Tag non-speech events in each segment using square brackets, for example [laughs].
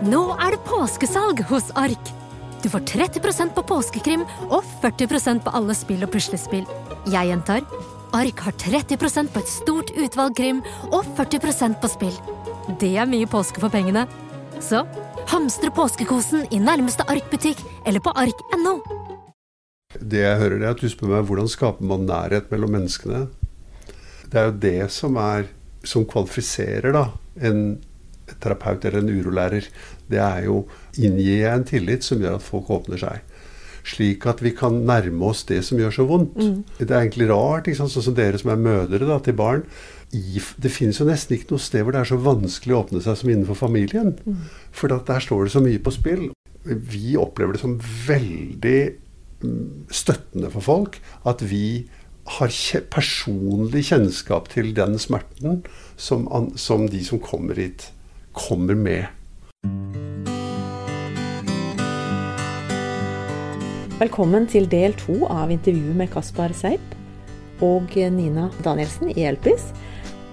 Nå er det påskesalg hos Ark! Du får 30% på påskekrim og 40% på alle spill og puslespill. Jeg gjentar Ark har 30% på et stort utvalg krim og 40% på spill. Det er mye påske for pengene. Så hamstre påskekosen i nærmeste Ark-butikk eller på ark.no. Det jeg hører, er at du spør meg hvordan skaper man nærhet mellom menneskene. Det er jo det som er som kvalifiserer da, en terapeut eller en urolærer. Det er jo inngi en tillit som gjør at folk åpner seg. Slik at vi kan nærme oss det som gjør så vondt. Mm. Det er egentlig rart, sånn som dere som er mødre da, til barn. I, det finnes jo nesten ikke noe sted hvor det er så vanskelig å åpne seg som innenfor familien. Mm. For der står det så mye på spill. Vi opplever det som veldig mm, støttende for folk at vi har personlig kjennskap til den smerten som, som de som kommer hit, kommer med. Velkommen til del to av intervjuet med Kaspar Seip og Nina Danielsen i Elpis.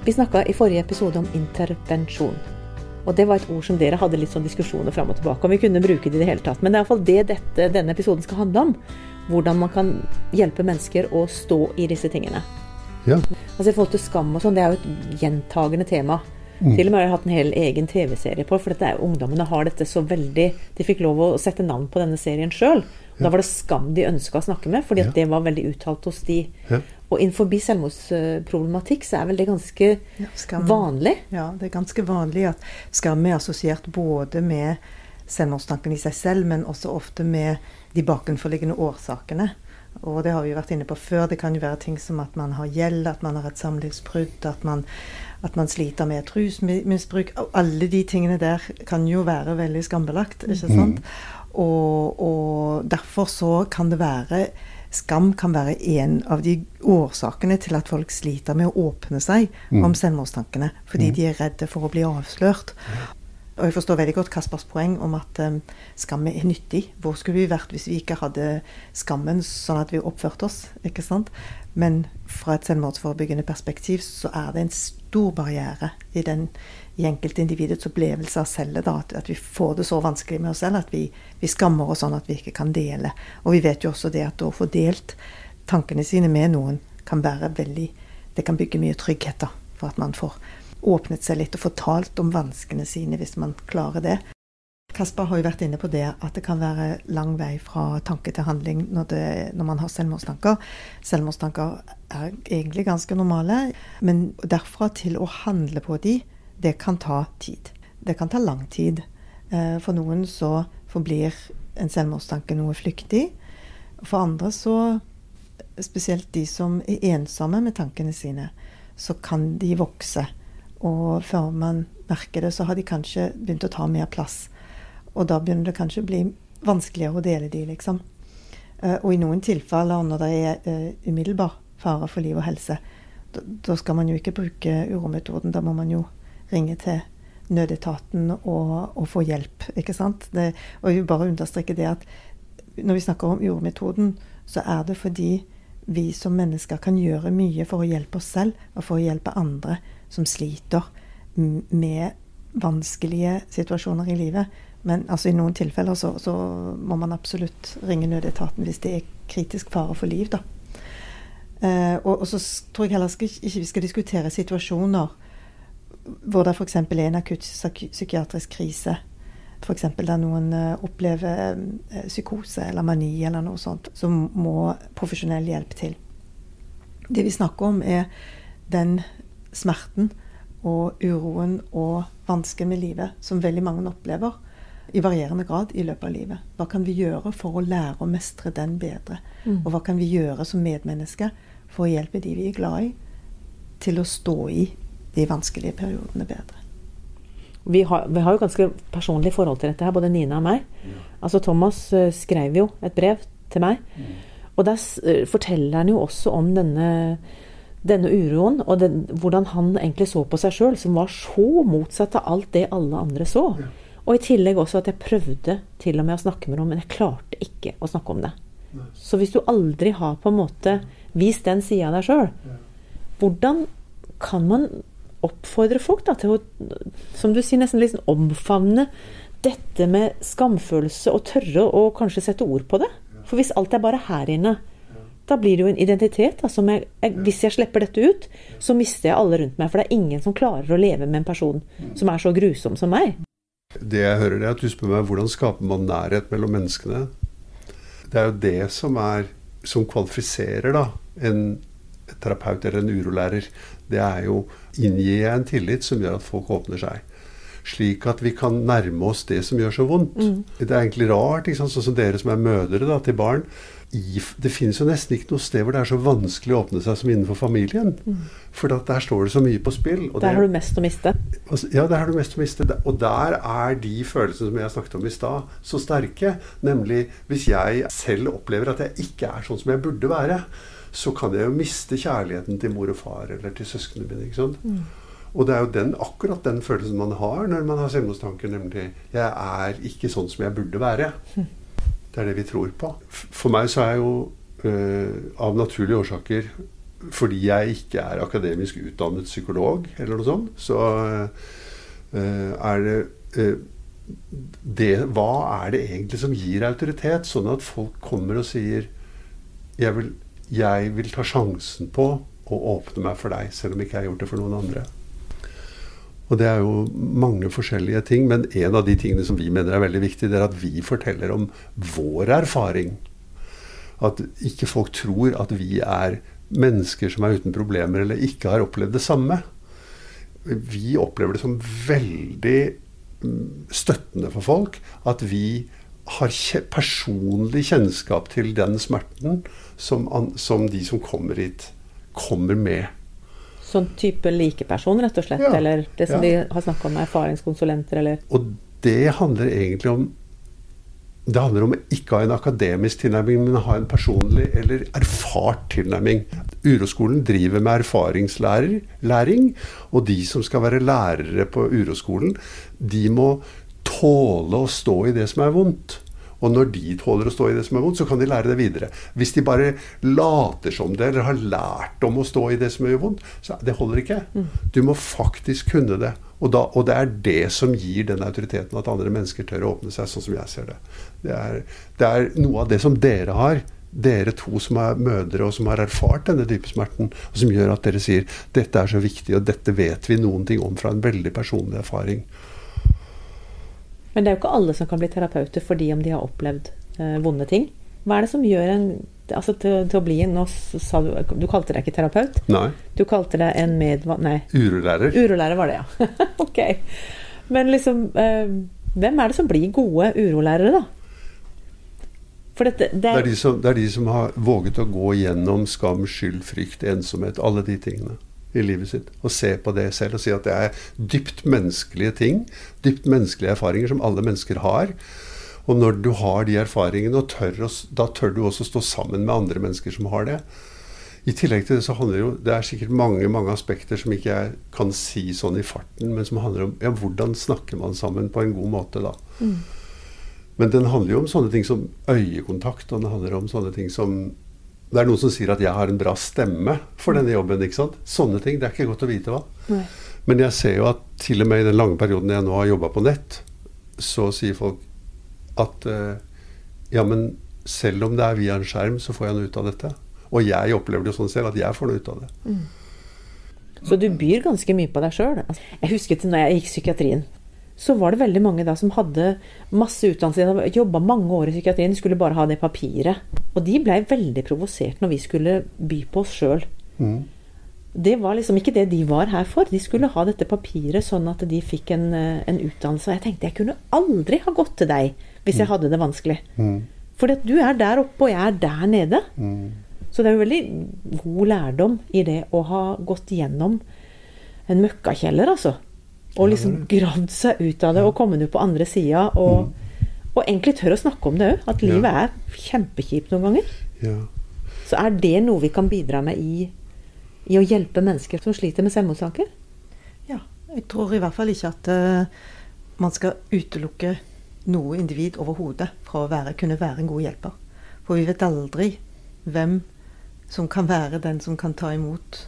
Vi snakka i forrige episode om intervensjon. Og det var et ord som dere hadde litt sånn diskusjoner fram og tilbake om vi kunne bruke det i det hele tatt. Men det er iallfall det dette, denne episoden skal handle om. Hvordan man kan hjelpe mennesker å stå i disse tingene. Ja. Altså I forhold til skam og sånn, det er jo et gjentagende tema. Mm. Til og med har jeg hatt en hel egen TV-serie på, for dette er, ungdommene har dette så veldig De fikk lov å sette navn på denne serien sjøl. Ja. Da var det skam de ønska å snakke med, fordi ja. det var veldig uttalt hos de. Ja. Og innenfor selvmordsproblematikk så er vel det ganske ja, vanlig? Ja, det er ganske vanlig at skam er assosiert både med selvmordstanken i seg selv, men også ofte med de bakenforliggende årsakene. Og det har vi vært inne på før. Det kan jo være ting som at man har gjeld, at man har et samlivsbrudd, at man, at man sliter med et rusmisbruk. Alle de tingene der kan jo være veldig skambelagt, ikke mm. Og, og derfor så kan det være Skam kan være en av de årsakene til at folk sliter med å åpne seg mm. om selvmordstankene. Fordi mm. de er redde for å bli avslørt. Og jeg forstår veldig godt Kaspers poeng om at um, skam er nyttig. Hvor skulle vi vært hvis vi ikke hadde skammen sånn at vi oppførte oss? ikke sant? Men fra et selvmordsforebyggende perspektiv så er det en stor barriere i, den, i enkeltindividets opplevelse av cellet. Da, at, at, vi får det så vanskelig med oss selv at vi, vi, skammer oss sånn at vi ikke kan dele. Og vi vet jo også det at å få delt tankene sine med noen kan være veldig Det kan bygge mye trygghet da, for at man får åpnet seg litt og fortalt om vanskene sine, hvis man klarer det. Kasper har jo vært inne på det at det kan være lang vei fra tanke til handling når, det, når man har selvmordstanker. Selvmordstanker er egentlig ganske normale, men derfra til å handle på de, det kan ta tid. Det kan ta lang tid. Eh, for noen så forblir en selvmordstanke noe flyktig. For andre så, spesielt de som er ensomme med tankene sine, så kan de vokse og før man merker det, så har de kanskje begynt å ta mer plass. Og da begynner det kanskje å bli vanskeligere å dele de, liksom. Uh, og i noen tilfeller når det er uh, umiddelbar fare for liv og helse, da skal man jo ikke bruke urometoden. Da må man jo ringe til nødetaten og, og få hjelp, ikke sant. Det, og jeg vil bare understreke det at når vi snakker om urometoden, så er det fordi vi som mennesker kan gjøre mye for å hjelpe oss selv og for å hjelpe andre som sliter med vanskelige situasjoner i livet. Men altså, i noen tilfeller så, så, må man absolutt ringe nødetaten hvis det er kritisk fare for liv. da. Eh, og, og, så tror jeg heller ikke vi skal diskutere situasjoner hvor det f.eks. er en akutt psykiatrisk krise. F.eks. der noen uh, opplever uh, psykose eller mani eller noe sånt, så må profesjonell hjelp til. Det vi snakker om, er den smerten og uroen og vansken med livet som veldig mange opplever i varierende grad i løpet av livet. Hva kan vi gjøre for å lære å mestre den bedre? Mm. Og hva kan vi gjøre som medmennesker for å hjelpe de vi er glad i, til å stå i de vanskelige periodene bedre? Vi har, vi har jo ganske personlig forhold til dette, her, både Nina og meg. Ja. Altså Thomas uh, skrev jo et brev til meg. Mm. Og der uh, forteller han jo også om denne denne uroen, og den, hvordan han egentlig så på seg sjøl, som var så motsatt av alt det alle andre så. Og i tillegg også at jeg prøvde til og med å snakke med noen, men jeg klarte ikke å snakke om det. Så hvis du aldri har på en måte vist den sida av deg sjøl, hvordan kan man oppfordre folk da, til å, som du sier, nesten liksom omfavne dette med skamfølelse og tørre å kanskje sette ord på det. For hvis alt er bare her inne, da blir det jo en identitet. Altså jeg, jeg, hvis jeg slipper dette ut, så mister jeg alle rundt meg. For det er ingen som klarer å leve med en person som er så grusom som meg. Det jeg hører, er at du spør meg hvordan skaper man nærhet mellom menneskene. Det er jo det som er som kvalifiserer da, en terapeut eller en urolærer. Det er jo inngir jeg en tillit som gjør at folk åpner seg. Slik at vi kan nærme oss det som gjør så vondt. Mm. Det er egentlig rart, sånn som dere som er mødre da, til barn i, det finnes jo nesten ikke noe sted hvor det er så vanskelig å åpne seg som innenfor familien. Mm. For der står det så mye på spill. der har du mest å miste. Ja, der har du mest å miste. Og der er de følelsene som jeg snakket om i stad, så sterke. Nemlig hvis jeg selv opplever at jeg ikke er sånn som jeg burde være, så kan jeg jo miste kjærligheten til mor og far eller til søsknene mine. ikke sant? Mm. Og det er jo den, akkurat den følelsen man har når man har selvmordstanker, nemlig 'jeg er ikke sånn som jeg burde være'. Mm. Det er det vi tror på. For meg så er jo øh, av naturlige årsaker fordi jeg ikke er akademisk utdannet psykolog eller noe sånt, så øh, er det øh, det, hva er det egentlig som gir autoritet, sånn at folk kommer og sier jeg vil, jeg vil ta sjansen på å åpne meg for deg, selv om ikke jeg har gjort det for noen andre. Og det er jo mange forskjellige ting, men en av de tingene som vi mener er veldig viktig, det er at vi forteller om vår erfaring. At ikke folk tror at vi er mennesker som er uten problemer eller ikke har opplevd det samme. Vi opplever det som veldig mm, støttende for folk at vi har personlig kjennskap til den smerten som, som de som kommer hit, kommer med. Sånn type likeperson, rett og slett? Ja, eller det som ja. de har snakka om, erfaringskonsulenter, eller Og det handler egentlig om det handler om å ikke ha en akademisk tilnærming, men ha en personlig eller erfart tilnærming. Uroskolen driver med erfaringslæring, og de som skal være lærere på uroskolen, de må tåle å stå i det som er vondt. Og når de tåler å stå i det som er vondt, så kan de lære det videre. Hvis de bare later som det, eller har lært om å stå i det som gjør vondt, så det holder ikke. Mm. Du må faktisk kunne det. Og, da, og, det er det som gir den autoriteten at andre mennesker tør å åpne seg, sånn som jeg ser det. Det er, det er noe av det som dere har. Dere to som er mødre og som har erfart denne dype smerten, og som gjør at dere sier dette er så viktig, og dette vet vi noen ting om fra en veldig personlig erfaring. Men det er jo ikke alle som kan bli terapeuter fordi om de har opplevd eh, vonde ting. Hva er det som gjør en altså til, til å bli en du, du kalte deg ikke terapeut? Nei. Du kalte deg en med... Nei. Urolærer. Urolærer var det, ja. [laughs] ok. Men liksom eh, Hvem er det som blir gode urolærere, da? For dette, det, er, det, er de som, det er de som har våget å gå gjennom skam, skyld, frykt, ensomhet. Alle de tingene i livet sitt. Og se på det selv og si at det er dypt menneskelige ting. Dypt menneskelige erfaringer som alle mennesker har. Og når du har de erfaringene, tør å, da tør du også stå sammen med andre mennesker som har det. I tillegg til det så handler jo, det er sikkert mange mange aspekter som ikke jeg kan si sånn i farten, men som handler om ja, hvordan snakker man sammen på en god måte da. Mm. Men den handler jo om sånne ting som øyekontakt, og den handler om sånne ting som det er noen som sier at jeg har en bra stemme for denne jobben. ikke sant? Sånne ting. Det er ikke godt å vite hva. Nei. Men jeg ser jo at til og med i den lange perioden jeg nå har jobba på nett, så sier folk at uh, ja, men selv om det er via en skjerm, så får jeg noe ut av dette. Og jeg opplever det sånn selv at jeg får noe ut av det. Mm. Så du byr ganske mye på deg sjøl. Jeg husker til når jeg gikk psykiatrien så var det veldig mange da som hadde masse utdannelse, jobba mange år i psykiatrien, skulle bare ha det papiret. Og de blei veldig provosert når vi skulle by på oss sjøl. Mm. Det var liksom ikke det de var her for. De skulle ha dette papiret sånn at de fikk en, eh, en utdannelse. Og jeg tenkte jeg kunne aldri ha gått til deg hvis jeg mm. hadde det vanskelig. Mm. For du er der oppe, og jeg er der nede. Mm. Så det er jo veldig god lærdom i det å ha gått gjennom en møkkakjeller, altså. Og liksom gravd seg ut av det og kommet ut på andre sida. Og, mm. og, egentlig tør å snakke om det òg. At livet er kjempekjipt noen ganger. Så er det noe vi kan bidra med i, i å hjelpe mennesker som sliter med selvmordstanker? Ja. Jeg tror i hvert fall ikke at uh, man skal utelukke noe individ overhodet fra å være, kunne være en god hjelper. For vi vet aldri hvem som kan være den som kan ta imot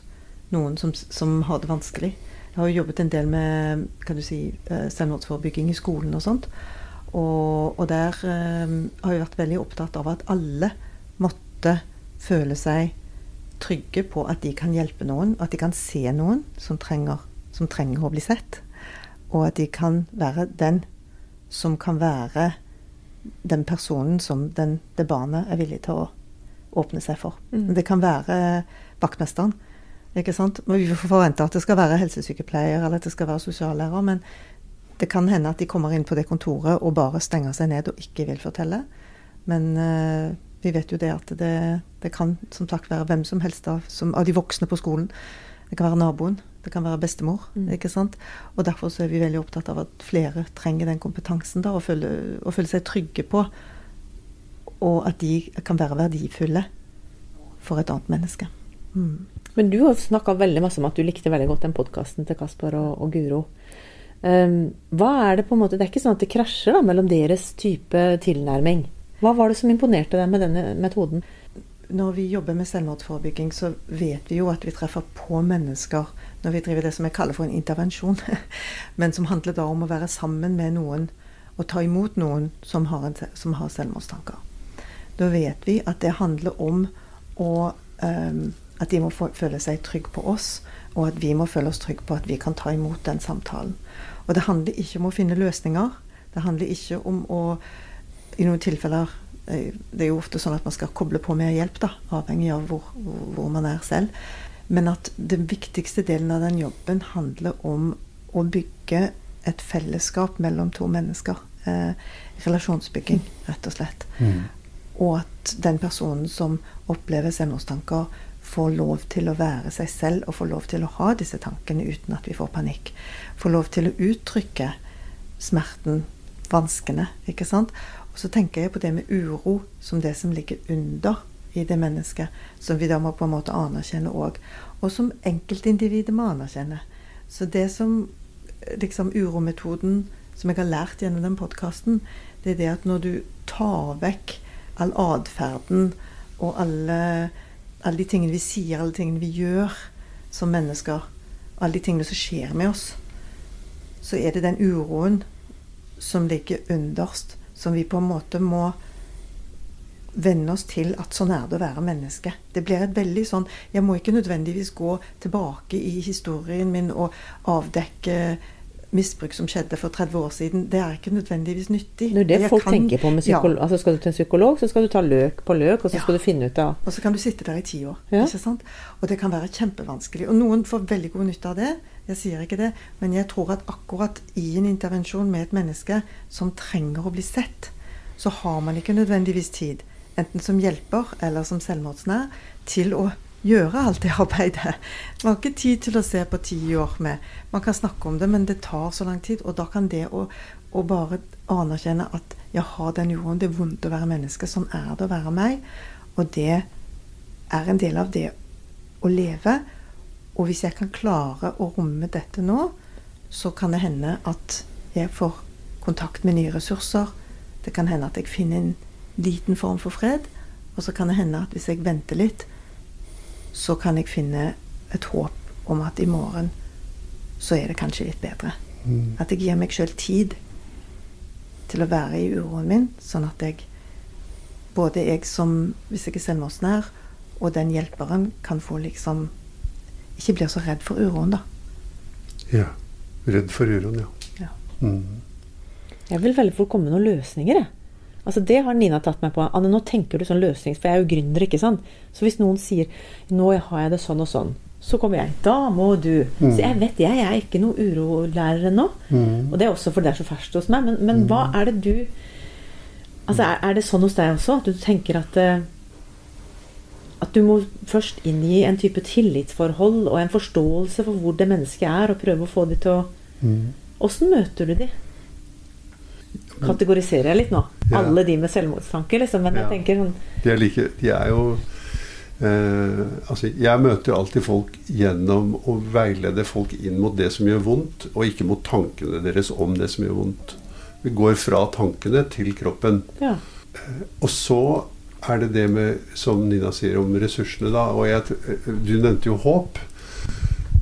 noen som, som har det vanskelig. Har jo jobbet en del med kan du si, eh, selvmordsforebygging i skolen og sånt. Og, og der eh, har jeg vært veldig opptatt av at alle måtte føle seg trygge på at de kan hjelpe noen, at de kan se noen som trenger, som trenger å bli sett. Og at de kan være den som kan være den personen som den, det barnet er villig til å åpne seg for. Mm. Det kan være vaktmesteren. Ikke sant? Men Vi forventer at det skal være helsesykepleier eller at det skal være sosiallærer. Men det kan hende at de kommer inn på det kontoret og bare stenger seg ned og ikke vil fortelle. Men uh, vi vet jo det at det, det kan som sagt være hvem som helst av, som, av de voksne på skolen. Det kan være naboen, det kan være bestemor. Mm. ikke sant? Og Derfor så er vi veldig opptatt av at flere trenger den kompetansen da, og føler, og føle seg trygge på. Og at de kan være verdifulle for et annet menneske. Mm. Men du har snakka veldig masse om at du likte veldig godt den podkasten til Kasper og, og Guro. Um, hva er Det på en måte, det er ikke sånn at det krasjer da, mellom deres type tilnærming? Hva var det som imponerte deg med denne metoden? Når vi jobber med selvmordsforebygging, så vet vi jo at vi treffer på mennesker når vi driver det som jeg kaller for en intervensjon. [laughs] Men som handler da om å være sammen med noen og ta imot noen som har, en, som har selvmordstanker. Da vet vi at det handler om å um, At de må føle seg trygge på oss, og at vi må føle oss trygge på at vi kan ta imot den samtalen. Og det handler ikke om å finne løsninger. Det handler ikke om å i noen tilfeller eh, Det er jo ofte sånn at man skal koble på mer hjelp, da, avhengig av hvor, hvor man er selv. Men at den viktigste delen av den jobben handler om å bygge et fellesskap mellom to mennesker. Eh, relasjonsbygging, rett og slett. Mm. Og at den personen som opplever selvmordstanker, får lov til å være seg selv og får lov til å ha disse tankene uten at vi får panikk. Får lov til å uttrykke smerten, vanskene, ikke sant. Og så tenker jeg på det med uro som det som ligger under i det mennesket, som vi da må på en måte anerkjenne òg. Og som enkeltindividet må anerkjenne. Så det som liksom urometoden som jeg har lært gjennom den podkasten, det er det at når du tar vekk all atferden og alle, alle de tingene vi sier, alle de tingene vi gjør som mennesker, alle de tingene som skjer med oss, så er det den uroen som ligger underst, som vi på en måte må venne oss til at sånn er det å være menneske. Det blir et veldig sånn Jeg må ikke nødvendigvis gå tilbake i historien min og avdekke misbruk som skjedde for 30 år siden. Det er ikke nødvendigvis nyttig. Når det Jeg folk kan- tenker på med psykolog, Ja. altså Skal du til en psykolog, så skal du ta løk på løk, og så Ja. skal du finne ut av Og så kan du sitte der i ti år. Ja. ikke sant? Og det kan være kjempevanskelig. Og noen får veldig god nytte av det. Jeg sier ikke det. Men jeg tror at akkurat i en intervensjon med et menneske som trenger å bli sett, så har man ikke nødvendigvis tid, enten som hjelper eller som selvmordsnær, til å gjøre alt det arbeidet. Man har ikke tid til å se på ti år med. Man kan snakke om det, men det tar så lang tid. Og da kan det å, å bare anerkjenne at jeg har den jorden, det er vondt å være menneske, sånn er det å være meg. Og det er en del av det å leve. Og hvis jeg kan klare å romme dette nå, så kan det hende at jeg får kontakt med nye ressurser. Det kan hende at jeg finner en liten form for fred. Og så kan det hende at hvis jeg venter litt, så kan jeg finne et håp om at i morgen så er det kanskje litt bedre. Mm. At jeg gir meg sjøl tid til å være i uroen min, sånn at jeg både jeg som, hvis jeg er selvmordsnær, og den hjelperen kan få liksom Ikke blir så redd for uroen, da. Ja. Redd for uroen, ja. Ja. Mm. Jeg vil veldig fort komme med noen løsninger, jeg. Altså Det har Nina tatt meg på. Anne, nå tenker du sånn løsning, for jeg er jo gründer, ikke sant. Så hvis noen sier 'nå har jeg det sånn og sånn', så kommer jeg 'da må du'. Mm. Så jeg vet jeg, jeg er ikke noe urolærer ennå. Mm. Og det er også fordi det er så ferskt hos meg. Men, men hva er det du Altså er, er det sånn hos deg også? At du tenker at eh, at du må først inngi en type tillitsforhold og en forståelse for hvor det mennesket er, og prøve å få de til å Mm. Åssen møter du de? Kategoriserer jeg litt nå? Ja. Alle de med selvmordstanker, liksom. Men jeg tenker sånn De er like De er jo eh, Altså, jeg møter alltid folk gjennom å veilede folk inn mot det som gjør vondt, og ikke mot tankene deres om det som gjør vondt. Vi går fra tankene til kroppen. Ja. Og så er det det med, som Nina sier om ressursene, da. Og jeg, du nevnte jo håp.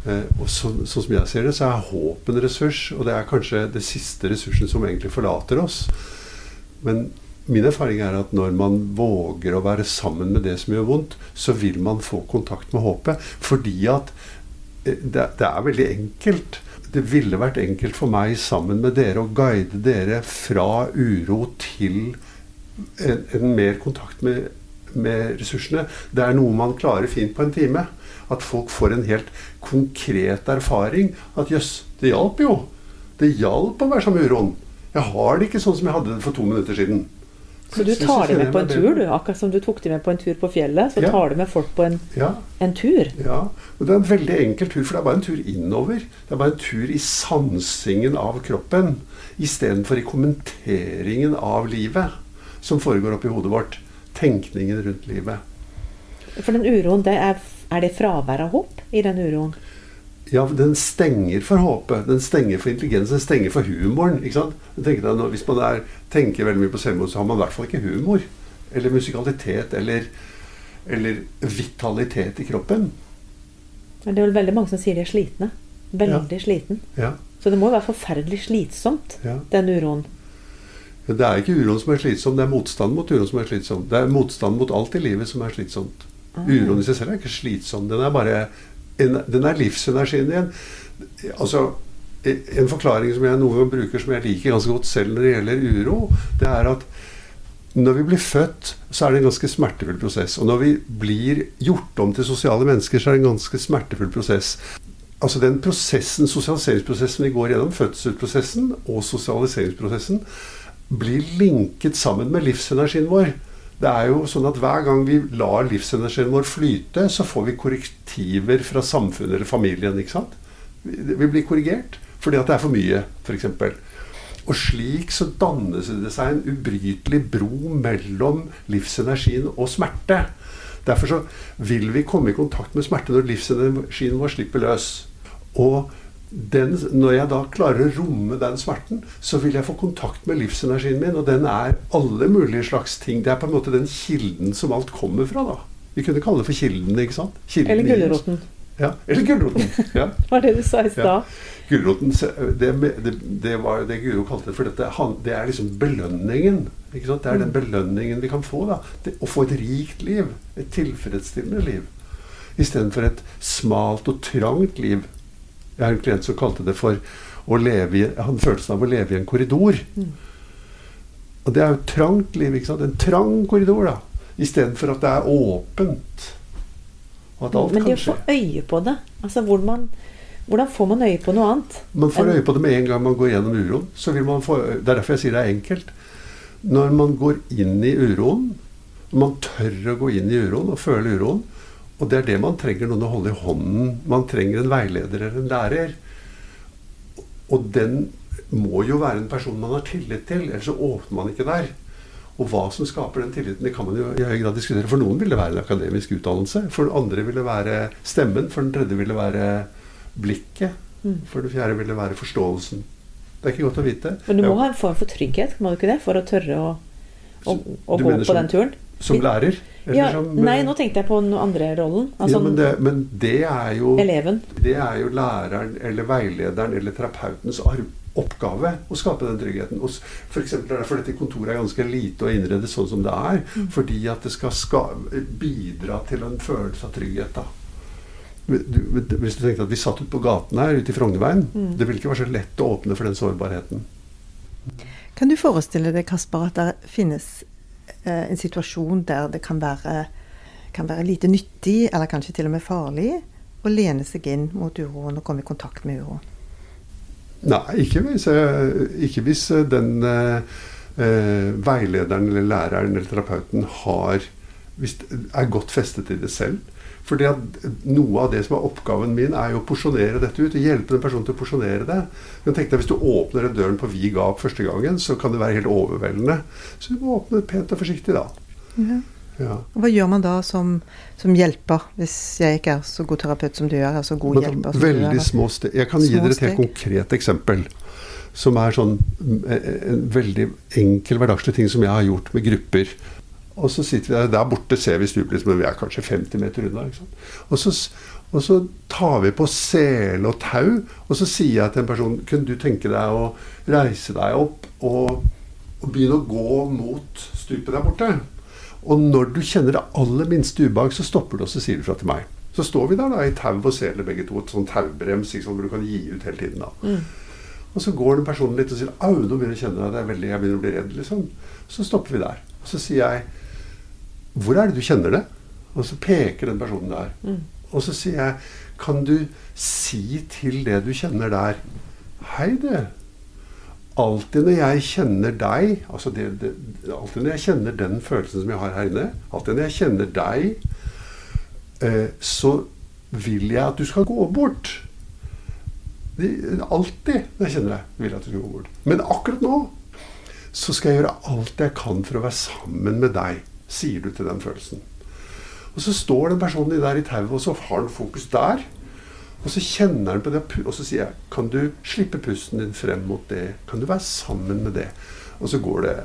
Eh, og så, sånn som jeg ser det, så er håp en ressurs. Og det er kanskje det siste ressursen som egentlig forlater oss. Men min erfaring er at når man våger å være sammen med det som gjør vondt, så vil man få kontakt med håpet. Fordi at eh, det, det er veldig enkelt. Det ville vært enkelt for meg sammen med dere å guide dere fra uro til en, en mer kontakt med, med ressursene. Det er noe man klarer fint på en time. At folk får en helt konkret erfaring. At jøss, det hjalp jo. Det hjalp å være sammen med uroen. Jeg har det ikke sånn som jeg hadde det for to minutter siden. Så du tar dem med på en tur, du? Akkurat som du tok dem med på en tur på fjellet, så Ja. tar du med folk på en, Ja, en tur? ja. Og det er en veldig enkel tur, for det er bare en tur innover. Det er bare en tur i sansingen av kroppen. Istedenfor i kommenteringen av livet, som foregår oppi hodet vårt. Tenkningen rundt livet. For den uroen, det er, er det fravær av håp i den uroen? Ja, den stenger for håpet. Den stenger for intelligensen. Den stenger for humoren. ikke sant? Deg Hvis man er, tenker veldig mye på selvmord, så har man i hvert fall ikke humor. Eller musikalitet. Eller, eller vitalitet i kroppen. Det er vel veldig mange som sier de er slitne. Veldig sliten. Ja. Så det må jo være forferdelig slitsomt, Ja. den uroen. Det er ikke uroen som er slitsom, det er motstand mot uroen som er slitsom. Det er motstand mot alt i livet som er slitsomt. Uroen i seg selv er ikke slitsom. Den er bare en, Den er livsenergien din. Altså, en forklaring som jeg noen bruker, som jeg liker ganske godt selv når det gjelder uro, det er at når vi blir født, så er det en ganske smertefull prosess. Og når vi blir gjort om til sosiale mennesker, så er det en ganske smertefull prosess. Altså den prosessen, sosialiseringsprosessen vi går gjennom, fødselsprosessen og sosialiseringsprosessen, blir linket sammen med livsenergien vår. Det er jo sånn at Hver gang vi lar livsenergien vår flyte, så får vi korrektiver fra samfunnet eller familien. ikke sant? Vi blir korrigert fordi at det er for mye, f.eks. Og slik så dannes det seg en ubrytelig bro mellom livsenergien og smerte. Derfor så vil vi komme i kontakt med smerte når livsenergien vår slipper løs. Og den, når jeg da klarer å romme den smerten, så vil jeg få kontakt med livsenergien min. Og den er alle mulige slags ting. Det er på en måte den kilden som alt kommer fra. da. Vi kunne kalle det for kilden. ikke sant? Kilden Eller gulroten. Ja, eller gulroten. ja. [laughs] Var det du sa i stad. Ja. Gulroten, det, det, det var det Guro kalte det for dette. Det er liksom belønningen. Ikke sant? Det er den belønningen vi kan få. da. Det, å få et rikt liv. Et tilfredsstillende liv. Istedenfor et smalt og trangt liv. Jeg har en klient som kalte det for å leve i, han følelsen av å leve i en korridor. Og det er jo et trangt liv. ikke sant? En trang korridor, da. Istedenfor at det er åpent. Og at alt Men det å få øye på det altså hvordan, hvordan får man øye på noe annet? Man får øye på det med en gang man går gjennom uroen. Så vil man få, det er derfor jeg sier det er enkelt. Når man går inn i uroen, når man tør å gå inn i uroen og føle uroen, og det er det man trenger noen å holde i hånden. Man trenger en veileder eller en lærer. Og den må jo være en person man har tillit til, ellers så åpner man ikke der. Og hva som skaper den tilliten, det kan man jo i høy grad diskutere. For noen vil det være en akademisk utdannelse. For andre vil det være stemmen. For den tredje vil det være blikket. For det fjerde vil det være forståelsen. Det er ikke godt å vite. Men du må Ja, ha en form for trygghet, må du ikke det? For å tørre å, å, å gå på som- den turen? Som lærer? Ja, som, nei, nå tenkte jeg på den andre rollen. Altså ja, men, det, men det er jo eleven. Det er jo læreren eller veilederen eller terapeutens oppgave å skape den tryggheten. Og for eksempel er det derfor dette kontoret er ganske lite og innredet sånn som det er. Mm. Fordi at det skal ska bidra til en følelse av trygghet. da. Hvis du tenkte at vi satt ute på gaten her ute i Frognerveien, Mm. det ville ikke være så lett å åpne for den sårbarheten. Kan du forestille deg, Kasper, at det finnes eh, en situasjon der det kan være, kan være lite nyttig, eller kanskje til og med farlig, å lene seg inn mot uroen og komme i kontakt med uroen? Nei, ikke hvis, eh, ikke hvis eh, den eh, eh, veilederen eller læreren eller terapeuten har er godt festet i det selv. Fordi at Noe av det som er oppgaven min, er jo å porsjonere dette ut. og Hjelpe den personen til å porsjonere det. Men tenk deg, Hvis du åpner den døren på vid gap første gangen, så kan det være helt overveldende. Så du må åpne pent og forsiktig, da. Ja. Ja. Hva gjør man da som, som hjelper, hvis jeg ikke er så god terapeut som du er? Altså god Men hjelper er? veldig små steg. Jeg kan gi dere et helt konkret eksempel. Som er sånn en veldig enkel hverdagslig ting som jeg har gjort med grupper. Og så sitter vi der, der borte ser vi stupet, men vi er kanskje 50 meter unna. Og, så, Og så tar vi på sele og tau, og så sier jeg til en person Kunne du tenke deg å reise deg opp og, og begynne å gå mot stupet der borte? Og når du kjenner det aller minste ubehag, så stopper du, og så sier du fra til meg. Så står vi der da i tau og sele begge to, et sånn taubrems liksom, hvor du kan gi ut hele tiden. da. Og så går den personen litt og sier au, nå begynner jeg å kjenne deg, jeg, er veldig, jeg begynner å bli redd. liksom. Så stopper vi der. Og så sier jeg hvor er det du kjenner det? Og så peker den personen der. Og så sier jeg kan du si til det du kjenner der Hei, det. Alltid når jeg kjenner deg, altså det, det, alltid når jeg kjenner den følelsen som jeg har her inne, alltid når jeg kjenner deg, eh, så vil jeg at du skal gå bort. Det, alltid når jeg kjenner deg, vil jeg at du skal gå bort. Men akkurat nå så skal jeg gjøre alt jeg kan for å være sammen med deg, sier du til den følelsen. Og så står den personen der i tauet, og så har han fokus der. Og så kjenner han på det, og så sier jeg Kan du slippe pusten din frem mot det? Kan du være sammen med det? Og så går det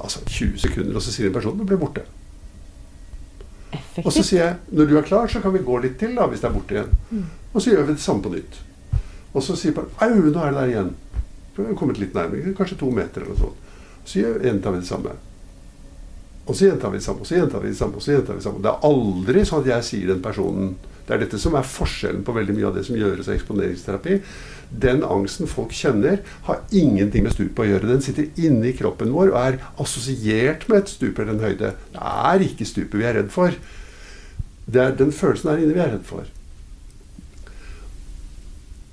altså 20 sekunder, og så sier den personen det blir borte. Og så sier jeg når du er klar, så kan vi gå litt til da, hvis det er borte igjen. Og så gjør vi det samme på nytt. Og så sier bare Au, nå er det der igjen. Vi har kommet litt nærmere, kanskje to meter eller noe sånt. Så gjentar vi det samme. Og så gjentar vi det samme, og så gjentar vi det samme. og så gjentar vi Det samme. Det er aldri sånn at jeg sier den personen Det er dette som er forskjellen på veldig mye av det som gjøres av eksponeringsterapi. Den angsten folk kjenner, har ingenting med stupet å gjøre. Den sitter inni kroppen vår og er assosiert med et stup eller en høyde. Det er ikke stupet vi er redd for. Det er den følelsen der inne vi er redd for.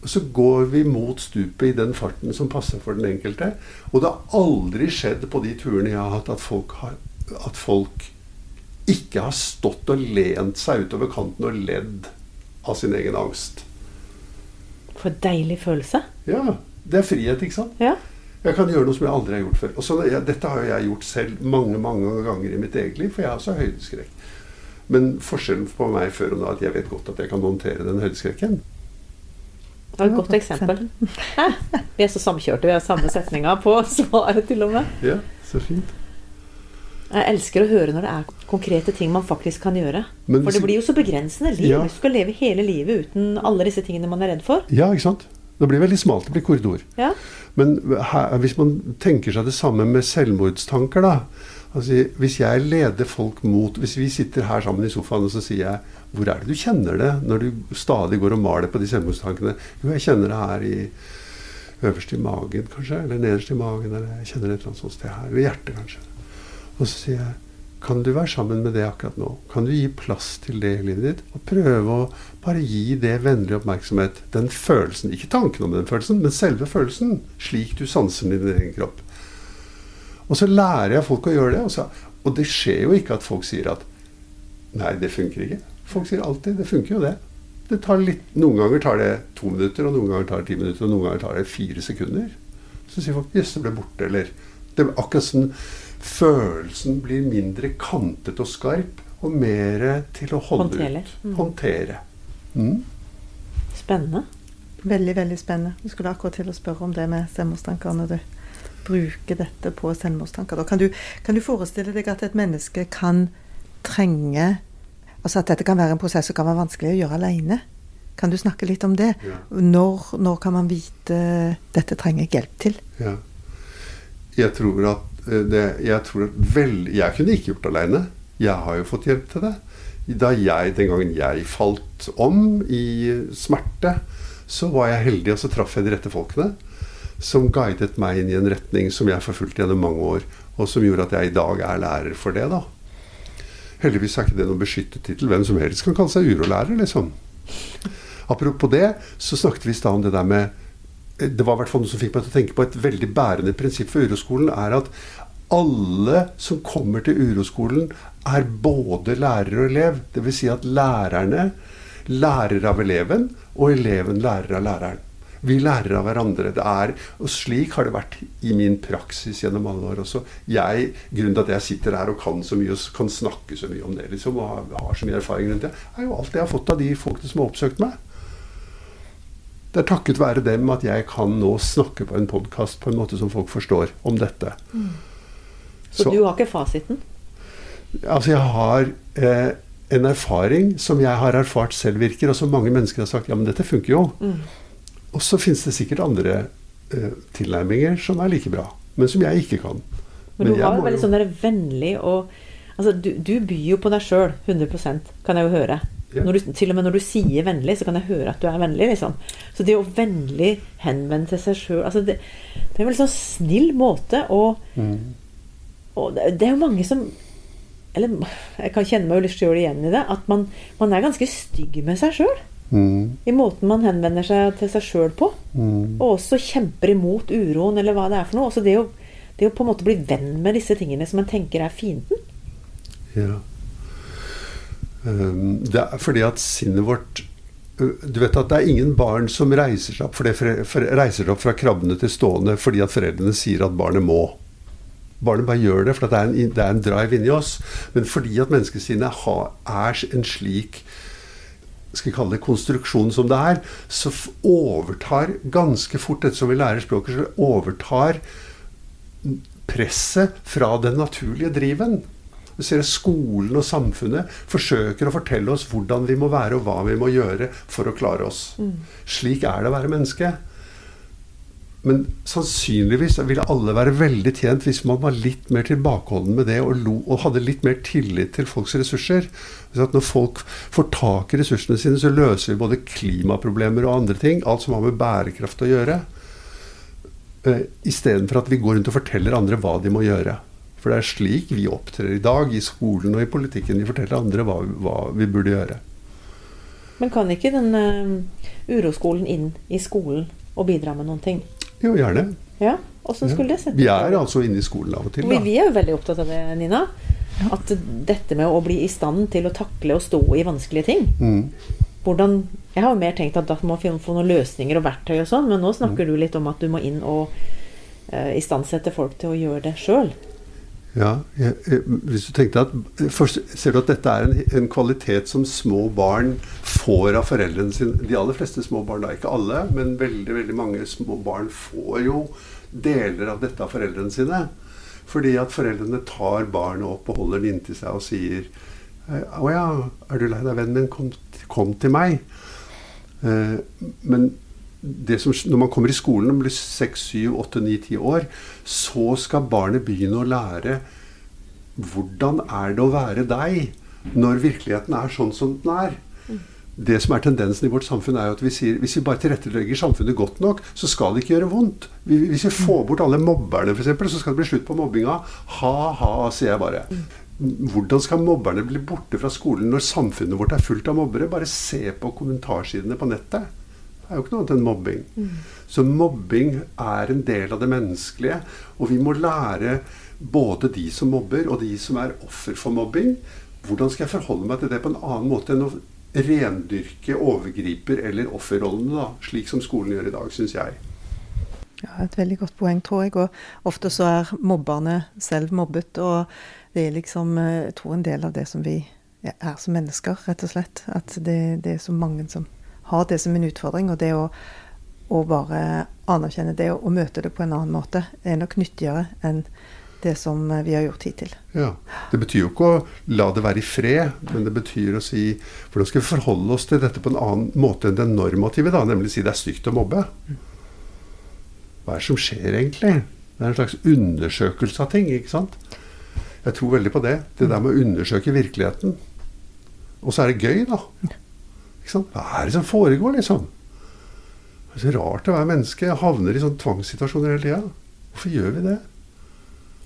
Så går vi mot stupet i den farten som passer for den enkelte. Og det har aldri skjedd på de turene jeg har hatt, at folk, har, at folk ikke har stått og lent seg utover kanten og ledd av sin egen angst. For en deilig følelse. Ja, det er frihet, ikke sant? Ja. Jeg kan gjøre noe som jeg aldri har gjort før. Og så, ja, dette har jo jeg gjort selv mange mange ganger i mitt eget liv, for jeg har også høydeskrekk. Men forskjellen på meg før og nå er at jeg vet godt at jeg kan håndtere den høydeskrekken. Det er et godt eksempel. Hæ? [laughs] Vi er så samkjørte. Vi har samme setninga på svaret, til og med. Ja, så fint. Jeg elsker å høre når det er konkrete ting man faktisk kan gjøre. Men For det blir jo så begrensende liv. Ja. Du skal leve hele livet uten alle disse tingene man er redd for. Ja, ikke sant? Det blir veldig smalt. Det blir korridor. Ja. Men her, hvis man tenker seg det samme med selvmordstanker, da altså, Hvis jeg leder folk mot Hvis vi sitter her sammen i sofaen, og så sier jeg Hvor er det du kjenner det når du stadig går og maler på de selvmordstankene? Jo, jeg kjenner det her i øverst i magen, kanskje. Eller nederst i magen. Eller jeg kjenner det et eller annet sånt sted her. Ved hjertet, kanskje. Og så sier jeg kan du være sammen med det akkurat nå? Kan du gi plass til det i livet ditt? Og prøve å bare gi det vennlig oppmerksomhet. Den følelsen. Ikke tanken om den følelsen, men selve følelsen. Slik du sanser den i din egen kropp. Og så lærer jeg folk å gjøre det. Og, så, og det skjer jo ikke at folk sier at Nei, det funker ikke. Folk sier alltid det funker jo det. det tar litt, noen ganger tar det to minutter, og noen ganger tar det ti minutter, og noen ganger tar det fire sekunder. Så sier folk 'jøss, det ble borte', eller det ble akkurat sånn Følelsen blir mindre kantet og skarp, og mer til å holde Håndtere. ut. Håndtere. Mm. Spennende. Veldig, veldig spennende. Du skulle akkurat til å spørre om det med selvmordstanker når du bruker dette på selvmordstanker. Kan du, kan du forestille deg at et menneske kan trenge Altså at dette kan være en prosess som kan være vanskelig å gjøre alene? Kan du snakke litt om det? Ja. Når, når kan man vite dette trenger jeg hjelp til? Ja. Jeg tror at det, jeg, tror vel, jeg kunne ikke gjort det aleine. Jeg har jo fått hjelp til det. Da jeg, Den gangen jeg falt om i smerte, så var jeg heldig, og så traff jeg de rette folkene. Som guidet meg inn i en retning som jeg forfulgte gjennom mange år. Og som gjorde at jeg i dag er lærer for det. da. Heldigvis er ikke det noen beskyttet tittel. Hvem som helst kan kalle seg urolærer, liksom. Apropos det, så snakket vi i stad om det der med Det var i hvert fall noe som fikk meg til å tenke på et veldig bærende prinsipp for uroskolen, er at alle som kommer til uroskolen, er både lærer og elev. Dvs. Si at lærerne lærer av eleven, og eleven lærer av læreren. Vi lærer av hverandre. Det er, og Slik har det vært i min praksis gjennom alle år også. Jeg, grunnen til at jeg sitter her og kan så mye og kan snakke så mye om det, liksom, og har, så mye erfaring rundt det, er jo alt jeg har fått av de folkene som har oppsøkt meg. Det er takket være dem at jeg kan nå snakke på en podkast på en måte som folk forstår om dette. Så, du har ikke fasiten? Altså, jeg har eh, en erfaring som jeg har erfart selv virker, og som mange mennesker har sagt ja, men dette funker jo. Og så finnes det sikkert andre eh, tilnærminger som er like bra, men som jeg ikke kan. Men du jeg har jo veldig sånn der vennlig og Altså, du, du byr jo på deg sjøl 100% kan jeg jo høre. Du, til og med når du sier vennlig, så kan jeg høre at du er vennlig, liksom. Så det å vennlig henvende til seg sjøl altså det, det er en veldig sånn snill måte å Og det, det er jo mange som Eller jeg kan kjenne meg jo sjøl igjen i det. At man, man er ganske stygg med seg sjøl. Mm, I måten man henvender seg til seg sjøl på. mm. Og også kjemper imot uroen, eller hva det er for noe. Også det å, det å på en måte bli venn med disse tingene som man tenker er fienden. Ja. Um, det er fordi at sinnet vårt Du vet at det er ingen barn som reiser seg opp, for det, reiser seg opp fra krabbene til stående fordi at foreldrene sier at barnet må. Barnet bare gjør det, for det er, en, det er en drive inni oss. Men fordi at menneskesinnet er en slik skal vi kalle det konstruksjon som det er, så overtar ganske fort dette som vi lærer språket, så overtar presset fra den naturlige driven. Du ser at Skolen og samfunnet forsøker å fortelle oss hvordan vi må være og hva vi må gjøre for å klare oss. Slik er det å være menneske. Men sannsynligvis ville alle være veldig tjent hvis man var litt mer tilbakeholden med det og, lo, og hadde litt mer tillit til folks ressurser. Så når folk får tak i ressursene sine, så løser vi både klimaproblemer og andre ting. Alt som har med bærekraft å gjøre. Uh, Istedenfor at vi går rundt og forteller andre hva de må gjøre. For det er slik vi opptrer i dag, i skolen og i politikken. Vi forteller andre hva, hva vi burde gjøre. Men kan ikke den uh, uroskolen inn i skolen og bidra med noen ting? Jo, gjerne. Ja, Åssen skulle det sett Vi er altså inne i skolen av og til. Vi, Da. vi er jo veldig opptatt av det, Nina. At dette med å bli i stand til å takle og stå i vanskelige ting Mm. hvordan, Jeg har jo mer tenkt at da må vi få noen løsninger og verktøy og sånn, men nå snakker du litt om at du må inn og uh, istandsette folk til å gjøre det sjøl. Ja, jeg, jeg, hvis du tenkte at først, Ser du at dette er en, en kvalitet som små barn får av foreldrene sine? De aller fleste små barn, da ikke alle, men veldig veldig mange små barn får jo deler av dette av foreldrene sine. Fordi at foreldrene tar barnet opp og holder det inntil seg og sier Å ja, er du lei deg, vennen min? Kom, kom til meg. Eh, men som, når man kommer i skolen og blir 6, 7, 8, 9, 10 år, så skal barnet begynne å lære hvordan er det å være deg når virkeligheten er sånn som den er. Det som er tendensen i vårt samfunn, er jo at vi sier hvis vi bare tilrettelegger samfunnet godt nok, så skal det ikke gjøre vondt. Hvis vi får bort alle mobberne, f.eks., så skal det bli slutt på mobbinga. Ha-ha, sier jeg bare. Hvordan skal mobberne bli borte fra skolen når samfunnet vårt er fullt av mobbere? Bare se på kommentarsidene på nettet. Er jo ikke noe annet enn mobbing. Så mobbing er en del av det menneskelige. Og vi må lære både de som mobber, og de som er offer for mobbing. Hvordan skal jeg forholde meg til det på en annen måte enn å rendyrke overgriper- eller offerrollene, da, slik som skolen gjør i dag, syns jeg. Ja, Et veldig godt poeng, tror jeg. Og ofte så er mobberne selv mobbet. Og det er liksom, eh, jeg tror en del av det som vi er som mennesker, rett og slett. At det, det er så mange som har det som en utfordring. Og det å, å bare anerkjenne det og, møte det på en annen måte, er nok nyttigere enn det som vi har gjort hittil. Ja. Det betyr jo ikke å la det være i fred, men det betyr å si hvordan skal vi forholde oss til dette på en annen måte enn den normative, da, nemlig si det er stygt å mobbe. Hva er det som skjer egentlig? Det er en slags undersøkelse av ting, ikke sant? Jeg tror veldig på det. Det der med å undersøke virkeligheten. Og så er det gøy, da. Hva er det som foregår, liksom? Det er så rart å være menneske. Jeg havner i sånne tvangssituasjoner hele tida. Hvorfor gjør vi det?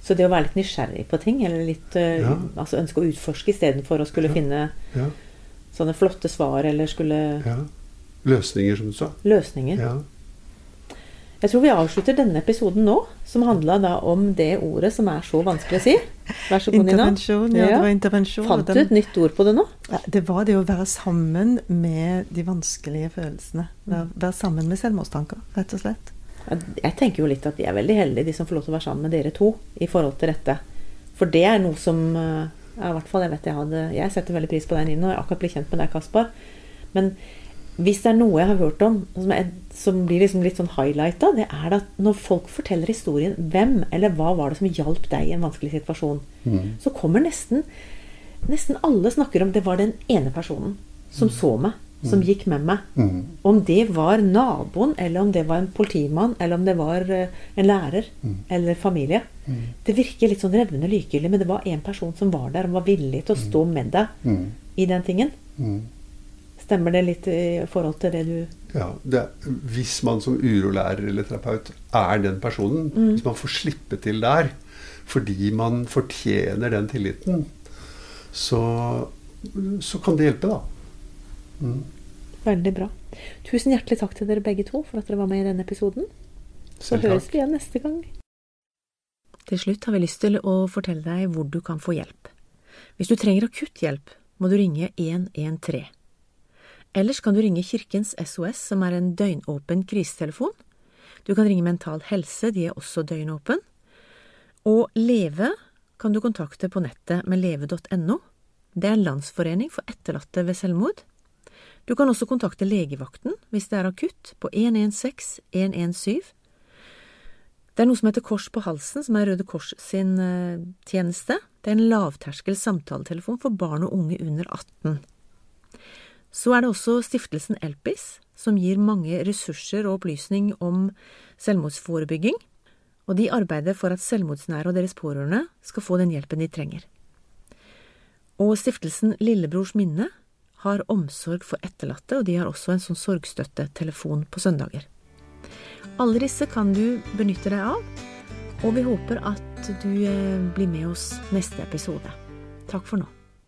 Så det å være litt nysgjerrig på ting, eller litt eh, Ja. altså ønske å utforske istedenfor å skulle Ja. finne Ja, sånne flotte svar, eller skulle ja. Løsninger, som du sa. Løsninger. Jeg tror vi avslutter denne episoden nå, som handla da om det ordet som er så vanskelig å si. Vær så god, Nina. Ja, det var intervensjon. Fant du et nytt ord på det nå? Ja, det var det å være sammen med de vanskelige følelsene. Være, være sammen med selvmordstanker, rett og slett. Jeg tenker jo litt at de er veldig heldige, de som får lov til å være sammen med dere to i forhold til dette. For det er noe som eh, ja, i hvert fall jeg vet jeg hadde Jeg setter veldig pris på deg, Nina, og jeg akkurat blitt kjent med deg, Kaspar. Men hvis det er noe jeg har hørt om som, er, som blir liksom litt sånn highlighta, det er at når folk forteller historien hvem eller hva var det som hjalp deg i en vanskelig situasjon, så kommer nesten nesten alle snakker om det var den ene personen som så meg, som gikk med meg. Mm. Om det var naboen, eller om det var en politimann, eller om det var eh, en lærer eller familie. Det virker litt sånn revnende likegyldig, men det var en person som var der og var villig til å stå med deg Mm. i den tingen. Mm. Stemmer det litt i forhold til det du Ja, det, hvis man som urolærer eller terapeut er den personen, hvis man får slippe til der fordi man fortjener den tilliten, så, så kan det hjelpe, da. Mm. Veldig bra. Tusen hjertelig takk til dere begge to for at dere var med i denne episoden. Så høres vi igjen neste gang. Til slutt har vi lyst til å fortelle deg hvor du kan få hjelp. Hvis du trenger akutt hjelp, må du ringe 113. Ellers kan du ringe Kirkens SOS, som er en døgnåpen krisetelefon. Du kan ringe Mental Helse, de er også døgnåpen. Og Leve kan du kontakte på nettet med leve.no. Det er en landsforening for etterlatte ved selvmord. Du kan også kontakte legevakten hvis det er akutt, på 116 117. Det er noe som heter Kors på halsen, som er Røde Kors sin eh, tjeneste. Det er en lavterskel samtaletelefon for barn og unge under 18. Så er det også stiftelsen Elpis, som gir mange ressurser og opplysning om selvmordsforebygging, og de arbeider for at selvmordsnære og deres pårørende skal få den hjelpen de trenger. Og stiftelsen Lillebrors minne har omsorg for etterlatte, og de har også en sånn sorgstøttetelefon på søndager. Alle disse kan du benytte deg av, og vi håper at du eh, blir med oss neste episode. Takk for nå.